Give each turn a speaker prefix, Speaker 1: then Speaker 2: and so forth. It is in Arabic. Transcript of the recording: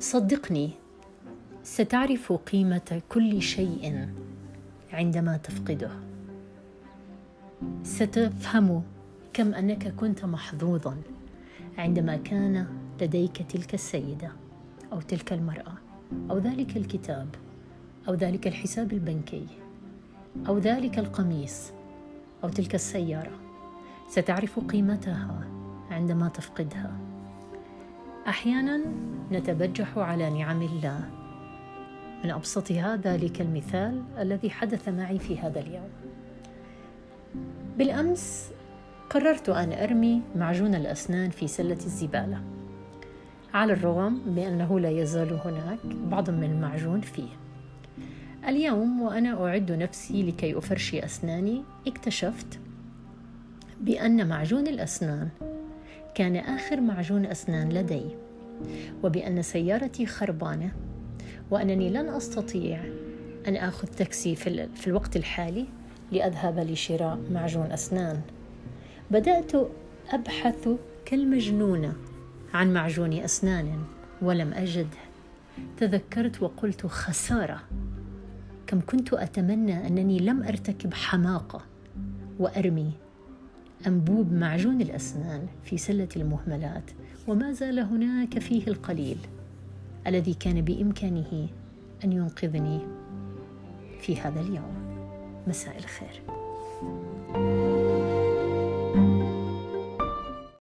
Speaker 1: صدقني ستعرف قيمة كل شيء عندما تفقده. ستفهم كم أنك كنت محظوظا عندما كان لديك تلك السيدة أو تلك المرأة أو ذلك الكتاب أو ذلك الحساب البنكي أو ذلك القميص أو تلك السيارة. ستعرف قيمتها عندما تفقدها. أحيانا نتبجح على نعم الله. من أبسطها ذلك المثال الذي حدث معي في هذا اليوم. بالأمس قررت أن أرمي معجون الأسنان في سلة الزبالة على الرغم بأنه لا يزال هناك بعض من المعجون فيه. اليوم وأنا أعد نفسي لكي أفرشي أسناني اكتشفت بأن معجون الأسنان كان آخر معجون أسنان لدي. وبأن سيارتي خربانة وأنني لن أستطيع أن آخذ تاكسي في الوقت الحالي لأذهب لشراء معجون أسنان. بدأت أبحث كالمجنونة عن معجون أسنان ولم اجده تذكرت وقلت خسارة. كم كنت أتمنى أنني لم أرتكب حماقة وأرمي أنبوب معجون الأسنان في سلة المهملات وما زال هناك فيه القليل الذي كان بإمكانه أن ينقذني في هذا اليوم. مساء الخير. thank you